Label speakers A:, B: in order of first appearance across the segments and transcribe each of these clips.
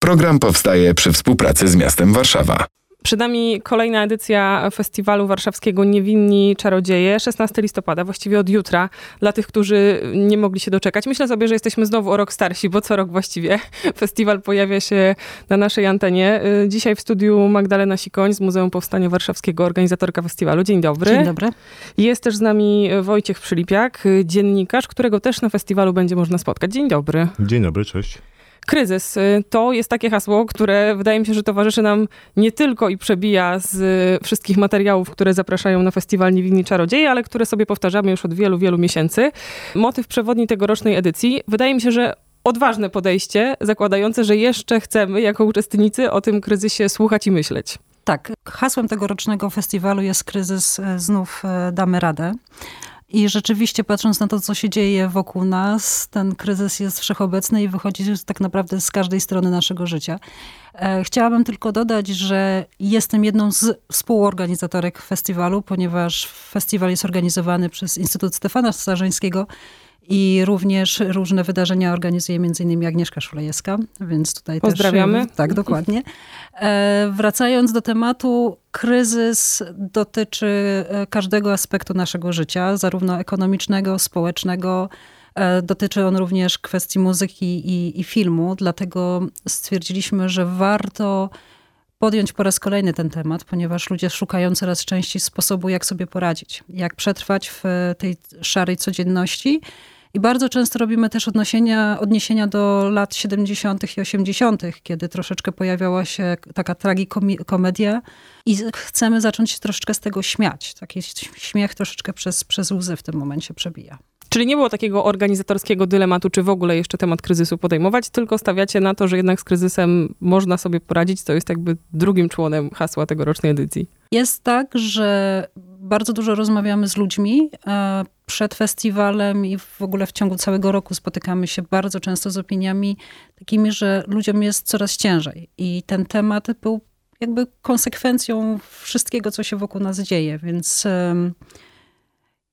A: Program powstaje przy współpracy z miastem Warszawa.
B: Przed nami kolejna edycja festiwalu warszawskiego Niewinni Czarodzieje, 16 listopada, właściwie od jutra, dla tych, którzy nie mogli się doczekać. Myślę sobie, że jesteśmy znowu o rok starsi, bo co rok właściwie festiwal pojawia się na naszej antenie. Y, dzisiaj w studiu Magdalena Sikoń z Muzeum Powstania Warszawskiego, organizatorka festiwalu. Dzień dobry.
C: Dzień dobry.
B: Jest też z nami Wojciech Przylipiak, dziennikarz, którego też na festiwalu będzie można spotkać. Dzień dobry.
D: Dzień dobry, cześć.
B: Kryzys y, to jest takie hasło, które wydaje mi się, że towarzyszy nam nie tylko i przebija z wszystkich materiałów, które zapraszają na festiwal Niewinni Czarodzieje, ale które sobie powtarzamy już od wielu, wielu miesięcy. Motyw przewodni tegorocznej edycji wydaje mi się, że odważne podejście, zakładające, że jeszcze chcemy jako uczestnicy o tym kryzysie słuchać i myśleć.
C: Tak, hasłem tegorocznego festiwalu jest kryzys e, znów damy radę. I rzeczywiście, patrząc na to, co się dzieje wokół nas, ten kryzys jest wszechobecny i wychodzi tak naprawdę z każdej strony naszego życia. E, chciałabym tylko dodać, że jestem jedną z współorganizatorek festiwalu, ponieważ festiwal jest organizowany przez Instytut Stefana Starzyńskiego i również różne wydarzenia organizuje m.in. Agnieszka Szulejewska, więc tutaj
B: Pozdrawiamy.
C: też... Tak, dokładnie. E, wracając do tematu, kryzys dotyczy e, każdego aspektu naszego życia, zarówno ekonomicznego, społecznego, e, Dotyczy on również kwestii muzyki i, i, filmu, dlatego stwierdziliśmy, że warto podjąć po raz kolejny ten temat, ponieważ ludzie szukają coraz częściej sposobu, jak sobie poradzić, jak przetrwać w tej szarej codzienności i bardzo często robimy też odniesienia, odniesienia do lat 70. i 80., kiedy troszeczkę pojawiała się taka tragikomedia i chcemy zacząć się troszeczkę z tego śmiać. Taki śmiech troszeczkę przez, przez łzy w tym momencie przebija.
B: Czyli nie było takiego organizatorskiego dylematu, czy w ogóle jeszcze temat kryzysu podejmować, tylko stawiacie na to, że jednak z kryzysem można sobie poradzić, to jest jakby drugim członem hasła tegorocznej edycji.
C: Jest tak, że bardzo dużo rozmawiamy z ludźmi e, przed festiwalem i w ogóle w ciągu całego roku spotykamy się bardzo często z opiniami takimi, że ludziom jest coraz ciężej. I ten temat był jakby konsekwencją wszystkiego, co się wokół nas dzieje, więc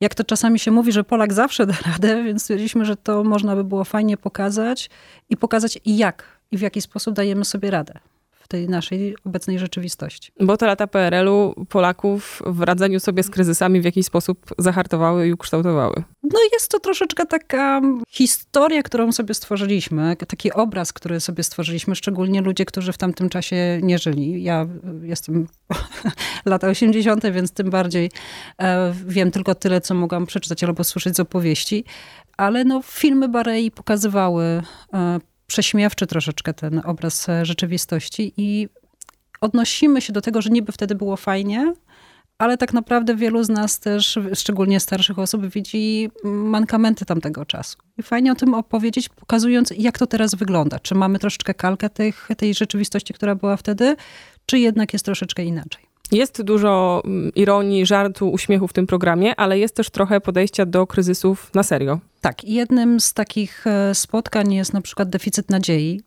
C: jak to czasami się mówi, że Polak zawsze da radę, więc stwierdziliśmy, że to można by było fajnie pokazać i pokazać jak i w jaki sposób dajemy sobie radę w tej naszej obecnej rzeczywistości.
B: Bo te lata PRL-u Polaków w radzeniu sobie z kryzysami w jakiś sposób zahartowały i ukształtowały.
C: No jest to troszeczkę taka historia, którą sobie stworzyliśmy, taki obraz, który sobie stworzyliśmy, szczególnie ludzie, którzy w tamtym czasie nie żyli. Ja jestem lata 80., więc tym bardziej e, wiem tylko tyle, co mogłam przeczytać albo słyszeć z opowieści. Ale no, filmy Barei pokazywały e, prześmiewczy troszeczkę ten obraz e, rzeczywistości i odnosimy się do tego, że niby wtedy było fajnie, ale tak naprawdę wielu z nas też, szczególnie starszych osób, widzi mankamenty tamtego czasu. I fajnie o tym opowiedzieć, pokazując, jak to teraz wygląda. Czy mamy troszeczkę kalkę tych, tej rzeczywistości, która była wtedy, czy jednak jest troszeczkę inaczej.
B: Jest dużo mm, ironii, żartu, uśmiechu w tym programie, ale jest też trochę podejścia do kryzysów na serio.
C: Tak, jednym z takich e, spotkań jest na przykład deficyt nadziei.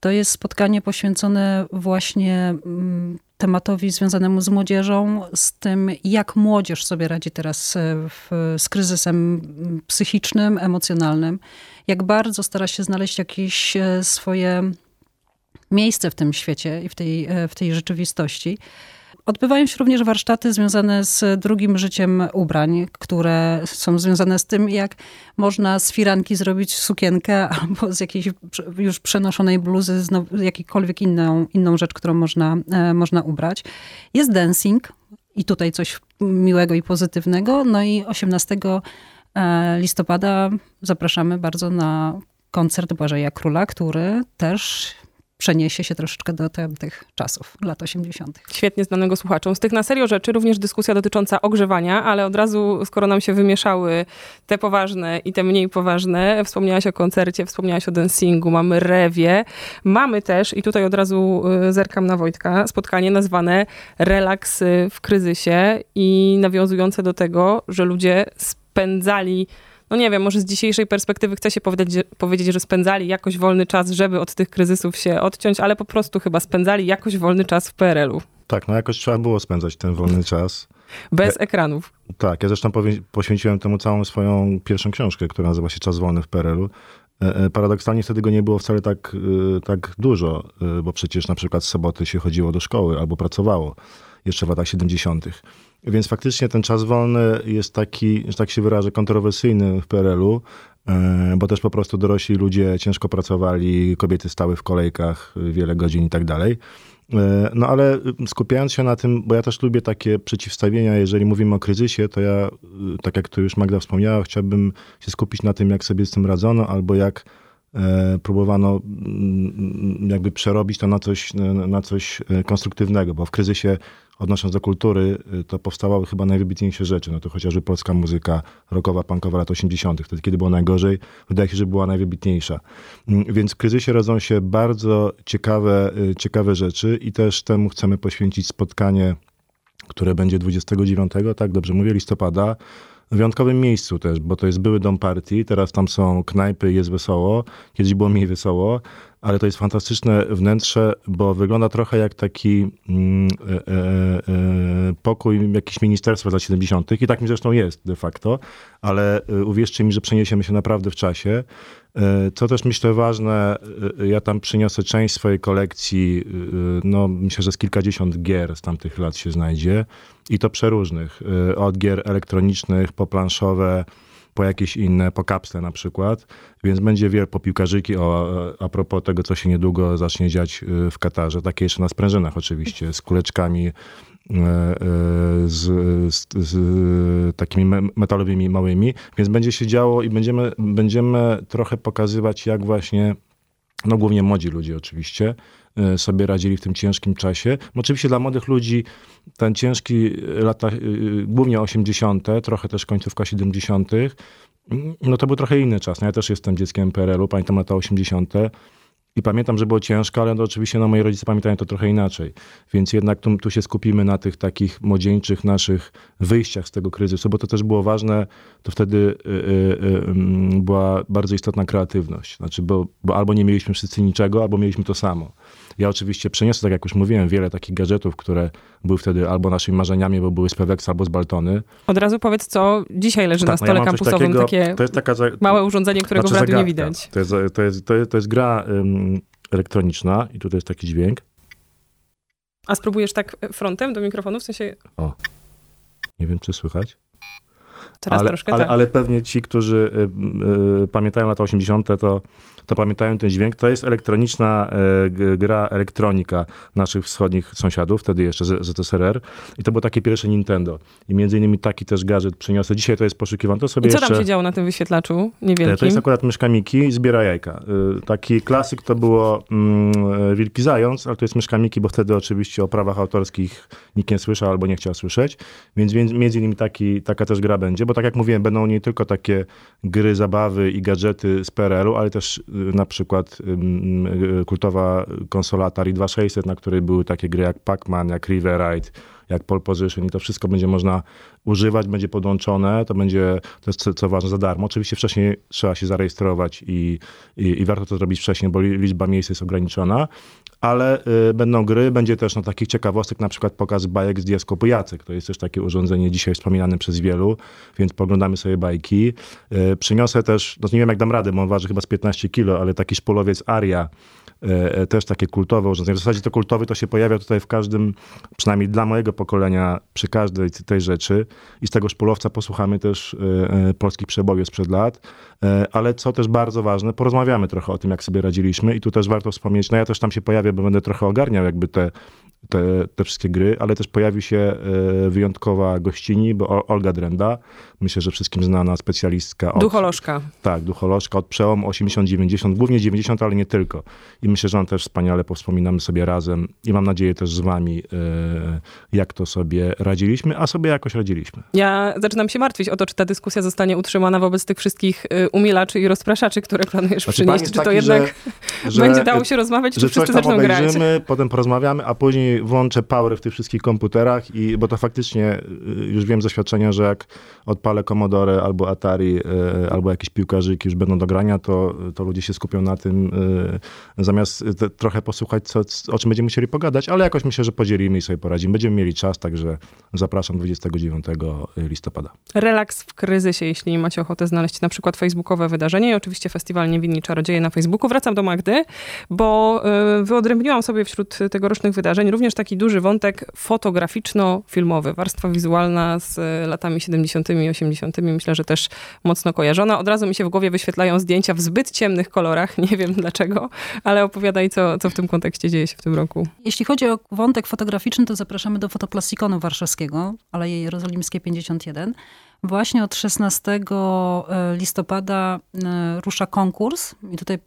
C: To jest spotkanie poświęcone właśnie mm, tematowi związanemu z młodzieżą, z tym, jak młodzież sobie radzi teraz e, w, z kryzysem mm, psychicznym, emocjonalnym, jak bardzo stara się znaleźć jakieś e, swoje miejsce w tym świecie i w tej, w tej rzeczywistości. Odbywają się również warsztaty związane z drugim życiem ubrań, które są związane z tym, jak można z firanki zrobić sukienkę albo z jakiejś już przenoszonej bluzy, z jakiejkolwiek inną, inną rzecz, którą można, e, można ubrać. Jest dancing i tutaj coś miłego i pozytywnego. No i 18 e, listopada zapraszamy bardzo na koncert Błażeja Króla, który też przeniesie się troszeczkę do tych czasów, lat 80.
B: Świetnie znanego słuchaczom. Z tych na serio rzeczy również dyskusja dotycząca ogrzewania, ale od razu, skoro nam się wymieszały te poważne i te mniej poważne, wspomniałaś o koncercie, wspomniałaś o dancingu, mamy rewie, mamy też, i tutaj od razu y, zerkam na Wojtka, spotkanie nazwane Relaks w kryzysie i nawiązujące do tego, że ludzie spędzali no nie wiem, może z dzisiejszej perspektywy chce się powiedzieć, powiedzieć, że spędzali jakoś wolny czas, żeby od tych kryzysów się odciąć, ale po prostu chyba spędzali jakoś wolny czas w PRL-u.
D: Tak, no jakoś trzeba było spędzać ten wolny czas.
B: Bez ja, ekranów.
D: Tak, ja zresztą poświęciłem temu całą swoją pierwszą książkę, która nazywa się Czas wolny w PRL-u. E, e, Paradoksalnie wtedy go nie było wcale tak, e, tak dużo, bo przecież na przykład z soboty się chodziło do szkoły albo pracowało jeszcze w latach 70. Więc faktycznie ten czas wolny jest taki, że tak się wyrażę, kontrowersyjny w PRL-u, e, bo też po prostu dorośli ludzie ciężko pracowali, kobiety stały w kolejkach e, wiele godzin i tak dalej. E, No ale skupiając się na tym, bo ja też lubię takie przeciwstawienia, jeżeli mówimy o kryzysie, to ja, y, tak jak tu już Magda wspomniała, chciałbym się skupić na tym, jak sobie z tym radzono, albo jak e, próbowano mm, jakby przerobić to na coś, na coś e, konstruktywnego, bo w kryzysie odnosząc do kultury, y, to powstawały chyba najwybitniejsze rzeczy. No to chociażby polska muzyka rockowa, punkowa lat 80., wtedy kiedy było najgorzej, wydaje się, że była najwybitniejsza. Mm, Więc w kryzysie rodzą się bardzo ciekawe, ciekawe rzeczy i też temu chcemy poświęcić spotkanie, które będzie 29, tak dobrze mówię, listopada. Wyjątkowym miejscu też, bo to jest były dom partii, teraz tam są knajpy, jest wesoło. Kiedyś było mniej wesoło, ale to jest fantastyczne wnętrze, bo wygląda trochę jak taki mm, e, e, e, pokój jakiś ministerstwa lat 70. i tak mi zresztą jest de facto, ale e, uwierzcie mi, że przeniesiemy się naprawdę w czasie. E, Co też myślę ważne, ja tam przyniosę część swojej kolekcji, no myślę, że z kilkadziesiąt gier z tamtych lat się znajdzie i to przeróżnych, od gier elektronicznych, po planszowe, po jakieś inne, po kapsle na przykład, więc będzie wiele po piłkarzyki, o, a propos tego, co się niedługo zacznie dziać e, w Katarze, takie jeszcze na sprężynach oczywiście, z kuleczkami, e, e, z, z, z takimi me- metalowymi małymi, więc będzie się działo i będziemy, będziemy trochę pokazywać, jak właśnie, no głównie młodzi ludzie oczywiście, sobie radzili w tym ciężkim czasie. Oczywiście dla młodych ludzi ten ciężki lata, e, głównie 80., trochę też końcówka 70., mm, no to był trochę inny czas. No ja też jestem dzieckiem PRL-u, pamiętam lata 80., i pamiętam, że było ciężko, ale no oczywiście no, moi rodzice pamiętają to trochę inaczej. Więc jednak tu, tu się skupimy na tych takich młodzieńczych naszych wyjściach z tego kryzysu, bo to też było ważne. To wtedy y, y, y, mm, była bardzo istotna kreatywność. Znaczy, bo, bo albo nie mieliśmy wszyscy niczego, albo mieliśmy to samo. Ja oczywiście przeniosę, tak jak już mówiłem, wiele takich gadżetów, które były wtedy albo naszymi marzeniami, bo były z Pewex albo z Baltony.
B: Od razu powiedz, co dzisiaj leży na
D: Tak, no
B: stole
D: ja mam coś
B: kampusowym,
D: takiego-
B: takie
D: to jest taka za-
B: małe urządzenie, którego
D: znaczy
B: w radiu nie widać.
D: To jest, to jest, to jest, to jest gra elektroniczna i tutaj jest taki dźwięk.
B: A spróbujesz tak frontem do mikrofonu, w sensie
D: Nie wiem, czy słychać.
B: Teraz
D: ale,
B: troszkę
D: ale,
B: tak.
D: ale pewnie ci, którzy y, y, pamiętają lata 80., to, to pamiętają ten dźwięk. To jest elektroniczna y, gra elektronika naszych wschodnich sąsiadów, wtedy jeszcze z- ZSRR. I to było takie pierwsze Nintendo. I między innymi taki też gadżet przyniosę. Dzisiaj to jest poszukiwany. To sobie
B: I co
D: jeszcze...
B: tam się działo na tym wyświetlaczu niewielkim?
D: To jest akurat myszka Miki, zbiera jajka. Y, Taki klasyk to było mm, Wilki Zając, ale to jest myszka Miki, bo wtedy oczywiście o prawach autorskich nikt nie słyszał albo nie chciał słyszeć, więc między między innymi taki, taka też gra będzie, bo tak jak mówiłem, będą nie tylko takie gry, zabawy i gadżety z PRL-u, ale też y, na przykład y, kultowa konsola Atari 2600, na której były takie gry jak Pac-Man, jak River Ride, jak pole position i to wszystko będzie można używać, będzie podłączone, to będzie, to jest co, co ważne, za darmo. Oczywiście wcześniej trzeba się zarejestrować i, i, i warto to zrobić wcześniej, bo li- liczba miejsc jest ograniczona, ale y, będą gry, będzie też no, takich ciekawostek, na przykład pokaz bajek z diaskopu Jacek. To jest też takie urządzenie dzisiaj wspominane przez wielu, więc poglądamy sobie bajki. Y, przyniosę też, no nie wiem jak dam radę, bo on waży chyba z 15 kilo, ale taki szpulowiec Aria, też takie kultowe urządzenie. W zasadzie to kultowy to się pojawia tutaj w każdym, przynajmniej dla mojego pokolenia, przy każdej tej rzeczy. I z tego szpulowca posłuchamy też e, e, polskich przebojów sprzed lat. E, Ale co też bardzo ważne, porozmawiamy trochę o tym, jak sobie radziliśmy i tu też warto wspomnieć, no ja też tam się pojawię, bo będę trochę ogarniał jakby te, te, te wszystkie gry, ale też pojawi się e, wyjątkowa gościni, bo Olga Drenda, myślę, że wszystkim znana specjalistka od,
B: Ducholożka.
D: tak, ducholożka od przełomu 80-90, głównie 90, ale nie tylko. I myślę, że on też wspaniale powspominamy sobie razem i mam nadzieję też z wami, e, jak to sobie radziliśmy, a sobie jakoś radziliśmy.
B: Ja zaczynam się martwić o to, czy ta dyskusja zostanie utrzymana wobec tych wszystkich y, umielaczy i rozpraszaczy, które planujesz
D: Znaczy,
B: przynieść. Czy to
D: taki,
B: jednak
D: że- że-
B: będzie dało się rozmawiać, czy wszyscy zaczną grać?
D: potem porozmawiamy, a później włączę power w tych wszystkich komputerach, i, bo to faktycznie y, już wiem z doświadczenia, że jak odpalę Commodore albo Atari, albo jakieś piłkarzyki już będą do grania, to, to ludzie się skupią na tym zamiast zamiast y, te, trochę posłuchać, co, o czym będziemy musieli pogadać, ale jakoś myślę, że podzielimy i sobie poradzimy. Będziemy mieli czas, także zapraszam 29 listopada.
B: Relaks w kryzysie, jeśli macie ochotę znaleźć na przykład facebookowe wydarzenie i oczywiście festiwal Niewinni Czarodzieje na Facebooku. Wracam do Magdy, bo y, wyodrębniłam sobie wśród tegorocznych wydarzeń również taki duży wątek fotograficzno-filmowy. Warstwa wizualna z latami 70 i 80 myślę, że też mocno kojarzona. Od razu mi się w głowie wyświetlają zdjęcia w zbyt ciemnych kolorach, nie wiem dlaczego, ale opowiadaj, co, co w tym kontekście dzieje się w tym roku.
C: Jeśli chodzi o wątek fotograficzny, to zapraszamy do Fotoplastikonu Warszawskiego, Aleje Jerozolimskie 51. Właśnie od 16 e, listopada e, rusza konkurs i tutaj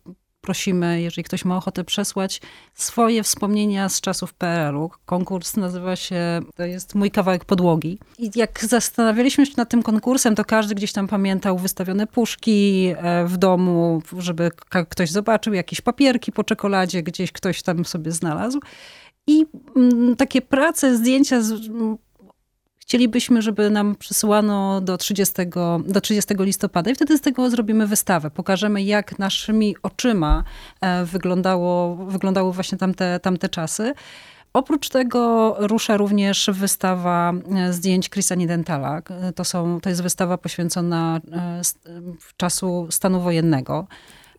C: prosimy, jeżeli ktoś ma ochotę przesłać swoje wspomnienia z czasów PRL-u. Konkurs nazywa się, to jest mój kawałek podłogi. I jak zastanawialiśmy się nad tym konkursem, to każdy gdzieś tam pamiętał wystawione puszki e, w domu, żeby ktoś zobaczył, jakieś papierki po czekoladzie, gdzieś ktoś tam sobie znalazł. I mm, takie prace, zdjęcia Chcielibyśmy, żeby nam przysyłano do 30, do 30 listopada i wtedy z tego zrobimy wystawę. Pokażemy, jak naszymi oczyma e, wyglądało, wyglądały właśnie tamte, tamte czasy. Oprócz tego rusza również wystawa e, zdjęć Chrisa Nidentala. To, są, to jest wystawa poświęcona e, czasu stanu wojennego.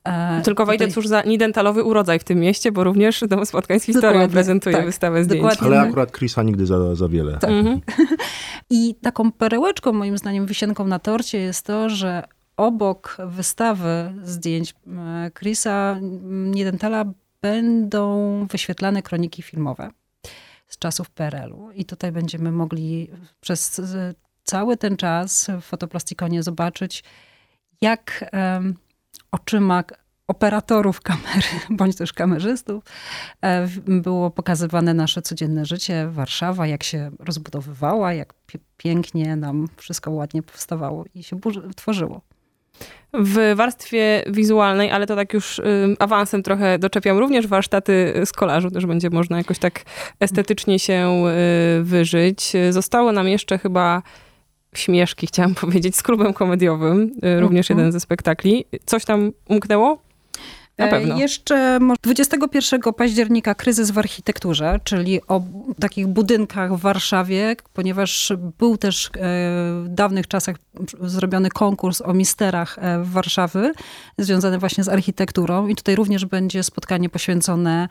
B: E, Tylko wejdę, tutaj... cóż za nidentalowy urodzaj w tym mieście, bo również Dom Spotkań z Historią Dokładnie, prezentuje tak, wystawę zdjęć. Dokładnie.
D: Ale akurat Chrisa nigdy za, za wiele. Tak. Mhm.
C: I taką perełeczką, moim zdaniem, wisienką na torcie jest to, że obok wystawy zdjęć e, Chrisa Nidentala będą wyświetlane kroniki filmowe z czasów PRL-u. I tutaj będziemy mogli przez cały ten czas w Fotoplastikonie zobaczyć, jak oczyma operatorów kamery, bądź też kamerzystów, e, było pokazywane nasze codzienne życie, Warszawa, jak się rozbudowywała, jak pięknie nam wszystko ładnie powstawało i się tworzyło.
B: W warstwie wizualnej, ale to tak już awansem trochę doczepiam, również warsztaty z kolażu, też będzie można jakoś tak estetycznie się y, wyżyć. Zostało nam jeszcze chyba śmieszki, chciałam powiedzieć, z klubem komediowym, y, również mhm. jeden ze spektakli. Coś tam umknęło? Na e, pewno.
C: Jeszcze 21 października kryzys w architekturze, czyli o takich budynkach w Warszawie, ponieważ był też e, w dawnych czasach zrobiony konkurs o misterach e, w Warszawy, związany właśnie z architekturą i tutaj również będzie spotkanie poświęcone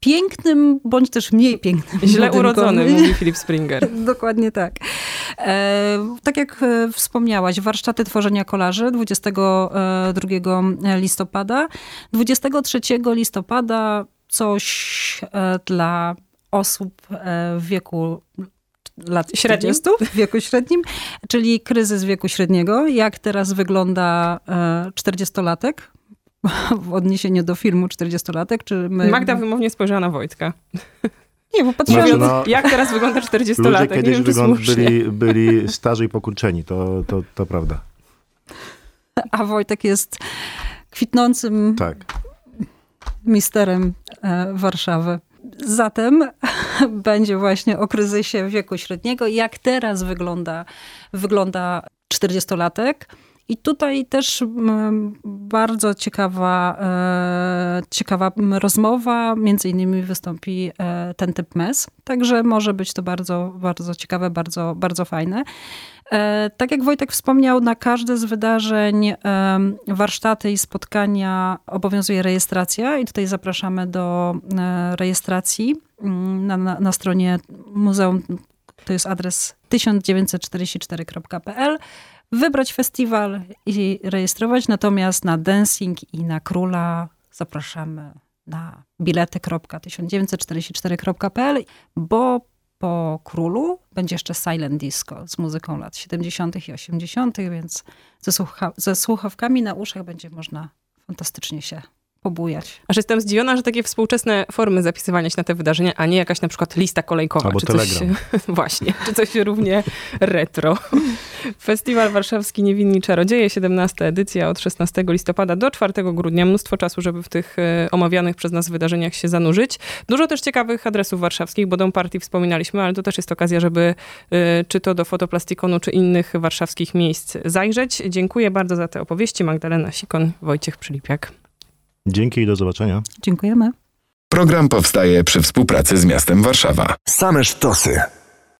C: pięknym, bądź też mniej pięknym.
B: Źle urodzony, mówi Filip Springer.
C: Dokładnie tak. E, tak jak e, wspomniałaś, warsztaty tworzenia kolarzy 22 e, listopada. 23 listopada coś e, dla osób w wieku lat średnim. 40, w wieku średnim, czyli kryzys wieku średniego. Jak teraz wygląda 40-latek? w odniesieniu do filmu 40-latek, czy my...
B: Magda wymownie spojrzała na Wojtka.
C: Nie, bo patrzyłam, znaczy, no,
B: jak teraz wygląda 40-latek.
D: Ludzie kiedyś wiem, wygląd, byli, byli starzy i pokurczeni, to, to, to prawda.
C: A Wojtek jest kwitnącym tak. misterem e, Warszawy. Zatem będzie właśnie o kryzysie wieku średniego. Jak teraz wygląda, wygląda 40-latek? I tutaj też mm, bardzo ciekawa, e, ciekawa rozmowa, między innymi wystąpi e, ten typ MES, także może być to bardzo, bardzo ciekawe, bardzo, bardzo fajne. E, tak jak Wojtek wspomniał, na każde z wydarzeń, warsztaty i spotkania obowiązuje rejestracja i tutaj zapraszamy do rejestracji mm, na, na, na stronie muzeum. To jest adres 1944.pl wybrać festiwal i rejestrować, natomiast na Dancing i na Króla zapraszamy na bilety.1944.pl, bo po Królu będzie jeszcze Silent Disco z muzyką lat 70. i 80., więc ze, słucha ze słuchawkami na uszach będzie można fantastycznie się pobujać.
B: Aż jestem zdziwiona, że takie współczesne formy zapisywania się na te wydarzenia, a nie jakaś na przykład lista kolejkowa.
D: Albo
B: czy
D: telegram.
B: Coś, właśnie, czy coś równie retro. Festiwal Warszawski Niewinni Czarodzieje, 17 edycja od 16 listopada do 4 grudnia. Mnóstwo czasu, żeby w tych e, omawianych przez nas wydarzeniach się zanurzyć. Dużo też ciekawych adresów warszawskich, bo Dom Partii wspominaliśmy, ale to też jest okazja, żeby e, czy to do Fotoplastikonu, czy innych warszawskich miejsc zajrzeć. Dziękuję bardzo za te opowieści. Magdalena Sikon, Wojciech Przylipiak.
D: Dzięki i do zobaczenia.
C: Dziękujemy.
A: Program powstaje przy współpracy z miastem Warszawa.
E: Same sztosy.